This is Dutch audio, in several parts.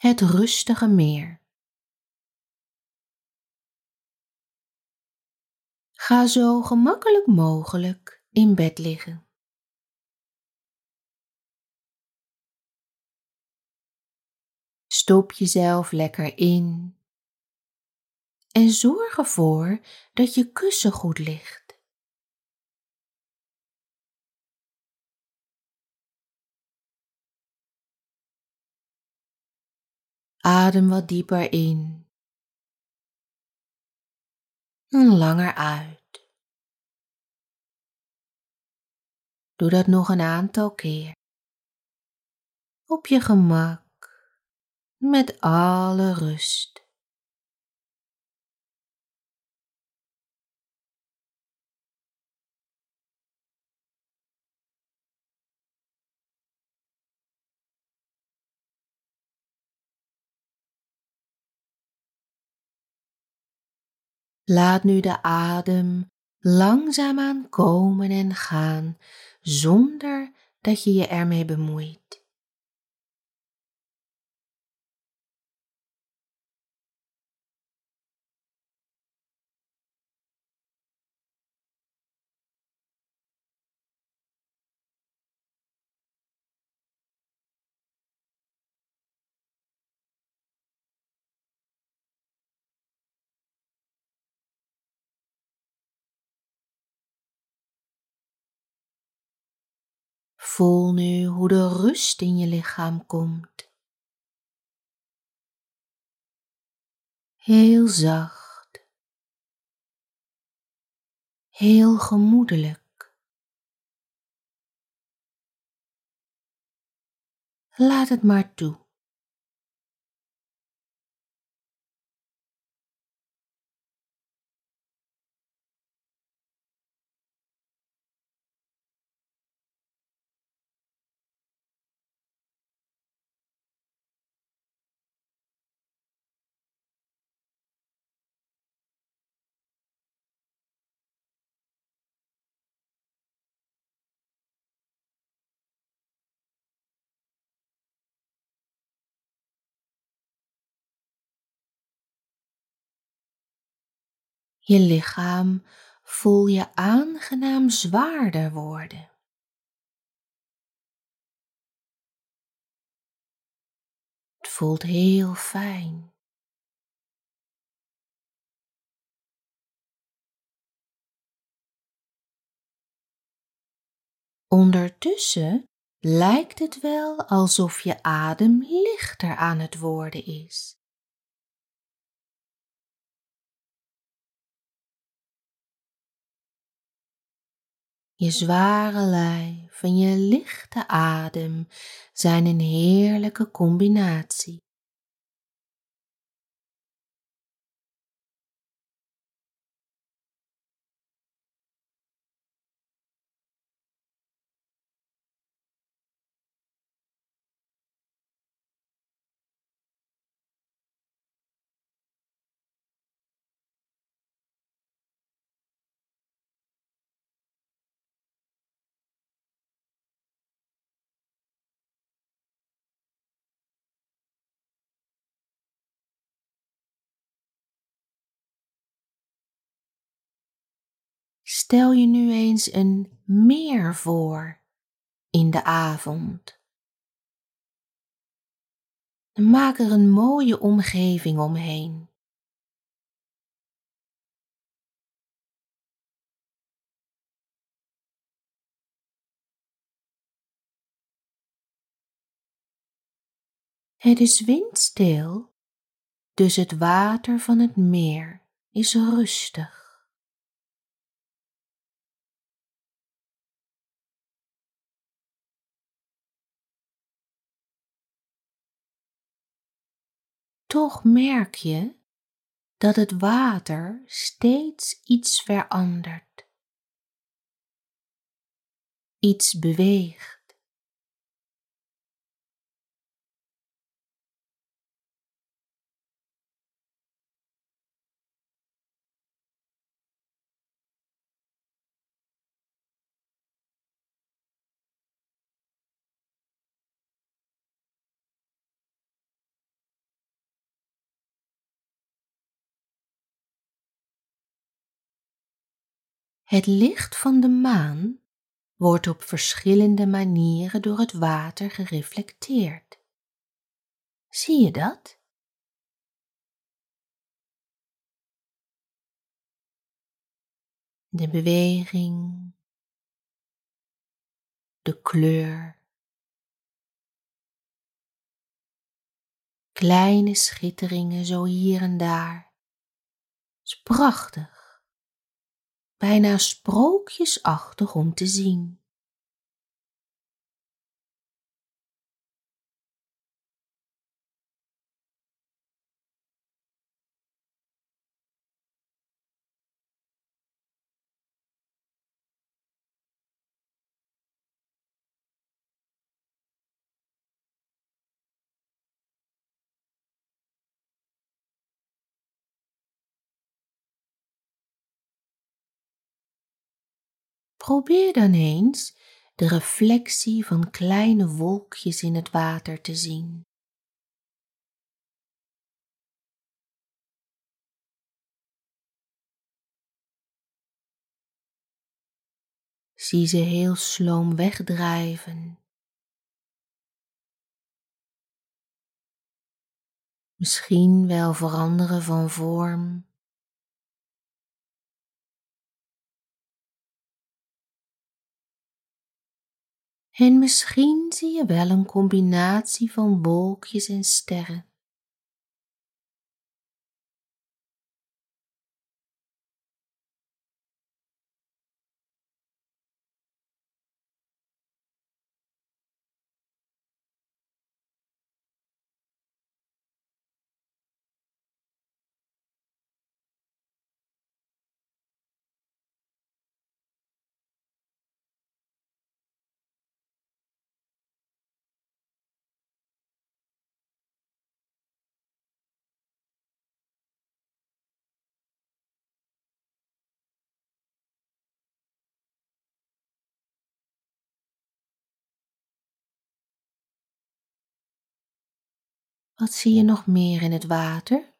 het rustige meer. Ga zo gemakkelijk mogelijk in bed liggen. Stop jezelf lekker in en zorg ervoor dat je kussen goed ligt. Adem wat dieper in en langer uit. Doe dat nog een aantal keer. Op je gemak, met alle rust. Laat nu de adem langzaamaan komen en gaan zonder dat je je ermee bemoeit. Voel nu hoe de rust in je lichaam komt. Heel zacht. Heel gemoedelijk. Laat het maar toe. Je lichaam voel je aangenaam zwaarder worden. Het voelt heel fijn. Ondertussen lijkt het wel alsof je adem lichter aan het worden is. Je zware lijf en je lichte adem zijn een heerlijke combinatie. Stel je nu eens een meer voor in de avond. Maak er een mooie omgeving omheen. Het is windstil, dus het water van het meer is rustig. Toch merk je dat het water steeds iets verandert. Iets beweegt. Het licht van de maan wordt op verschillende manieren door het water gereflecteerd. Zie je dat? De beweging, de kleur, kleine schitteringen zo hier en daar. is prachtig, bijna sprookjesachtig om te zien. Probeer dan eens de reflectie van kleine wolkjes in het water te zien. Zie ze heel sloom wegdrijven. Misschien wel veranderen van vorm En misschien zie je wel een combinatie van wolkjes en sterren. Wat zie je nog meer in het water?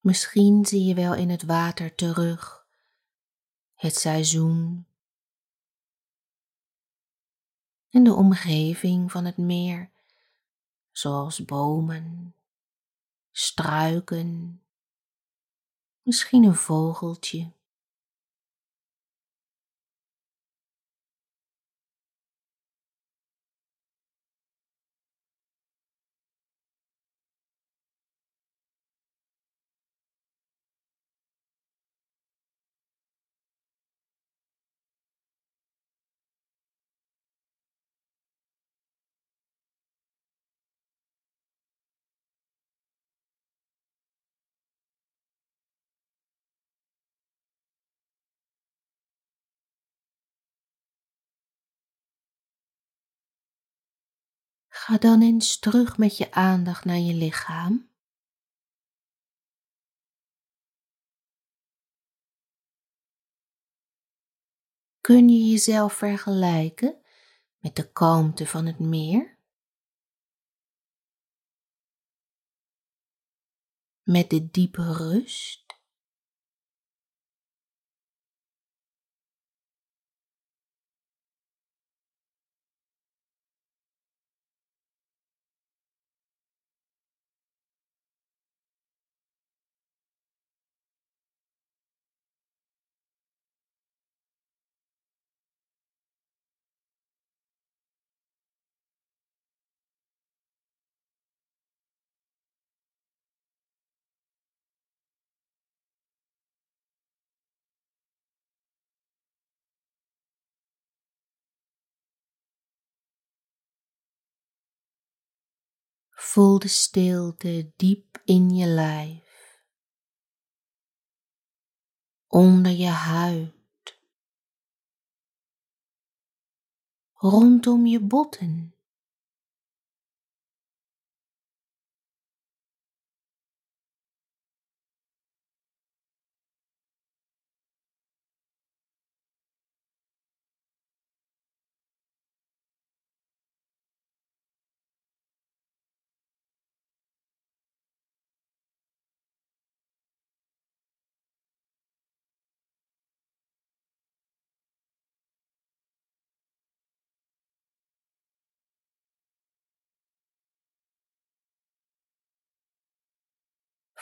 Misschien zie je wel in het water terug het seizoen en de omgeving van het meer, zoals bomen, struiken, misschien een vogeltje. Ga dan eens terug met je aandacht naar je lichaam. Kun je jezelf vergelijken met de kalmte van het meer? Met de diepe rust? Voel de stilte diep in je lijf, onder je huid, rondom je botten.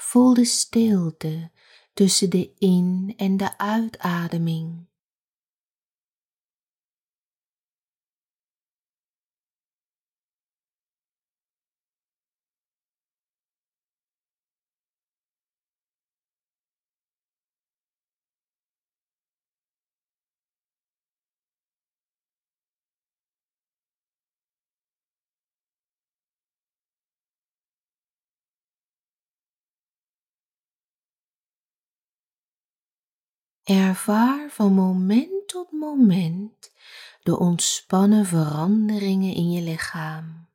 Voel de stilte tussen de in- en de uitademing. Ervaar van moment tot moment de ontspannen veranderingen in je lichaam.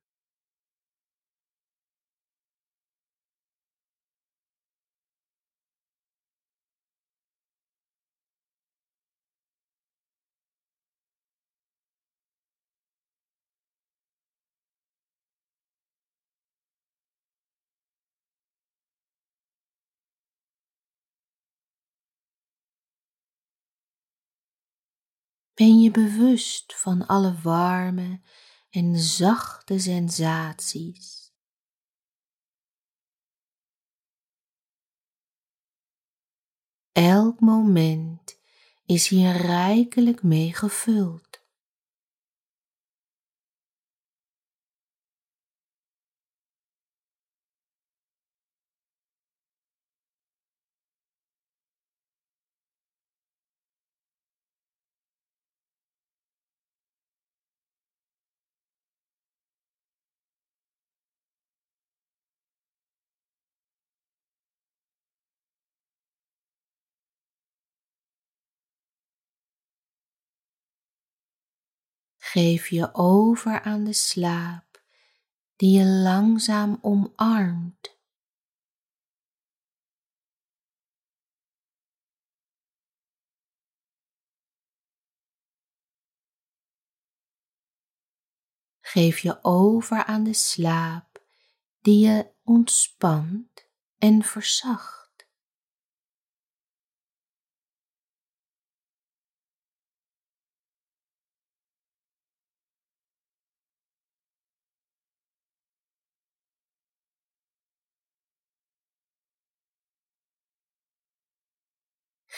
Ben je bewust van alle warme en zachte sensaties. Elk moment is hier rijkelijk mee gevuld. Geef je over aan de slaap die je langzaam omarmt. Geef je over aan de slaap die je ontspant en verzacht.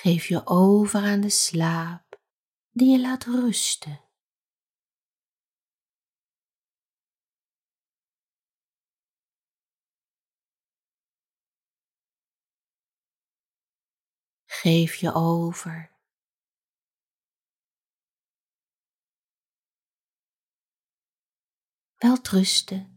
Geef je over aan de slaap die je laat rusten. Geef je over. Wel rusten.